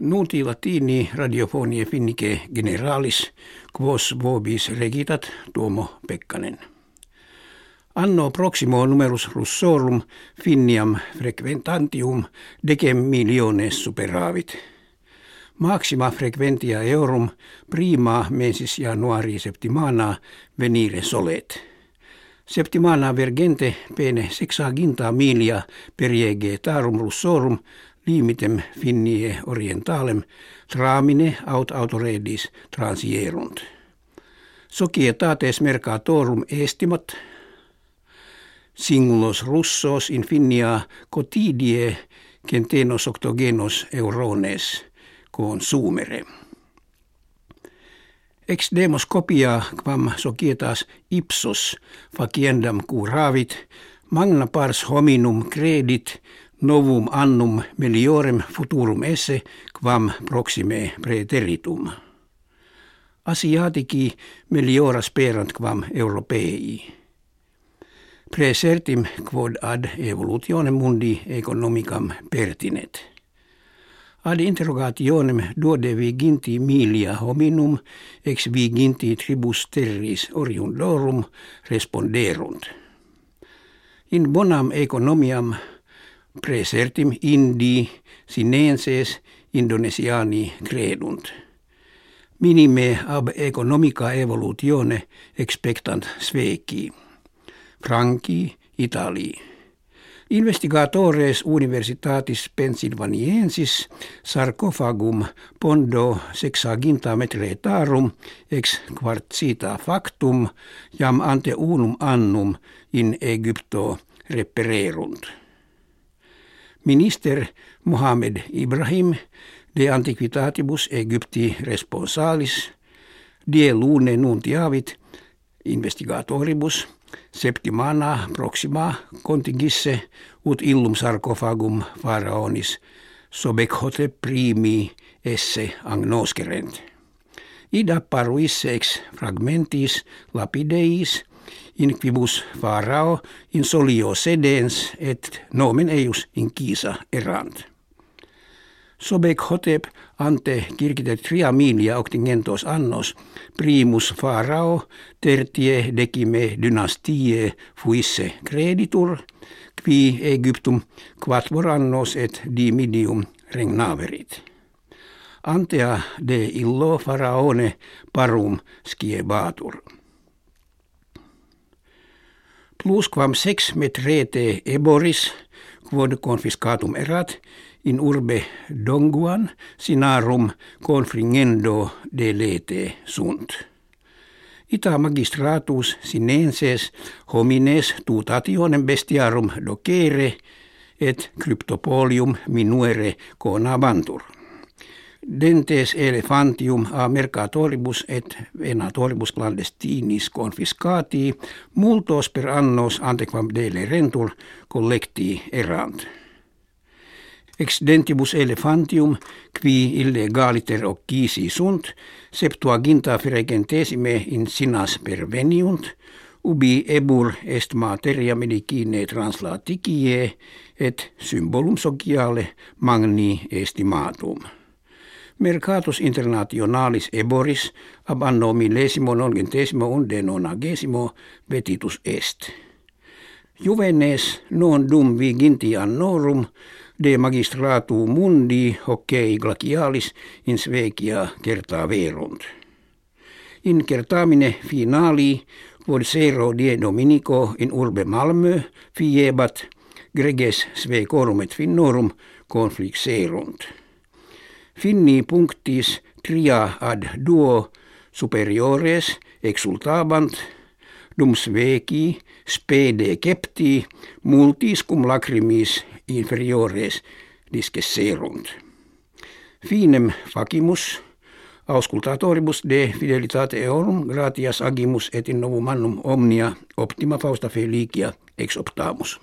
Nuti latini radiofonie finnike generalis, quos vobis regitat Tuomo Pekkanen. Anno proximo numerus russorum finniam frequentantium decem miliones superavit. Maxima frequentia eurum prima mensis januari septimana venire solet. Septimana vergente pene sexaginta milia periegetarum russorum limitem finnie orientalem tramine aut autoredis transierunt. Societates mercatorum estimat singulos russos in finnia cotidie centenos octogenos eurones consumere. Ex demos copia quam societas ipsos faciendam curavit magna pars hominum credit novum annum meliorem futurum esse quam proxime preteritum. Asiatici meliora sperant quam europei. Presertim quod ad evolutionem mundi economicam pertinet. Ad interrogationem duode viginti milia hominum ex viginti tribus terris oriundorum responderunt. In bonam economiam presertim indi sinenses indonesiani credunt. Minime ab economica evolutione expectant sveci. Franki, Italii. Investigatores Universitatis Pennsylvaniensis sarcofagum pondo sexaginta metretarum ex quartzita factum jam ante unum annum in Egypto repererunt. Minister Mohamed Ibrahim de antiquitatibus Egypti responsalis die lune nuntiavit investigatoribus septimana proxima contingisse ut illum sarcofagum pharaonis sobekhotep primi esse agnoscerent. Ida paruisse ex fragmentis lapideis in quibus farao in solio sedens et nomen eius in kisa erant. Sobek hotep ante kirkite tria milia octingentos annos primus farao tertie decime dynastie fuisse creditur qui Egyptum quattuor annos et dimidium regnaverit. Antea de illo faraone parum skiebatur quam sex metrete eboris quod confiscatum erat in urbe Donguan sinarum confringendo de lete sunt. Ita magistratus sinenses homines tutationem bestiarum docere et cryptopolium minuere conabantur dentes elefantium a mercatoribus et venatoribus clandestinis confiscati multos per annos antequam dele rentur collecti erant. Ex dentibus elefantium, qui illegaliter occisi sunt, septuaginta frequentesime in sinas perveniunt, ubi ebur est materia medicine translaticie et symbolum sociale magni estimatum. Mercatus internationalis eboris ab anno millesimo nongentesimo unde nonagesimo vetitus est. Juvenes non dum viginti annorum de magistratu mundi hockei glacialis in svecia kertaa verunt. In kertaamine finali quod sero die dominico in urbe Malmö fiebat greges svecorum et finnorum conflixerunt finni punctis tria ad duo superiores exultabant dum sveci spede kepti multis cum lacrimis inferiores discesserunt. Finem facimus auscultatoribus de fidelitate eorum gratias agimus et in novum annum omnia optima fausta felicia ex optamus.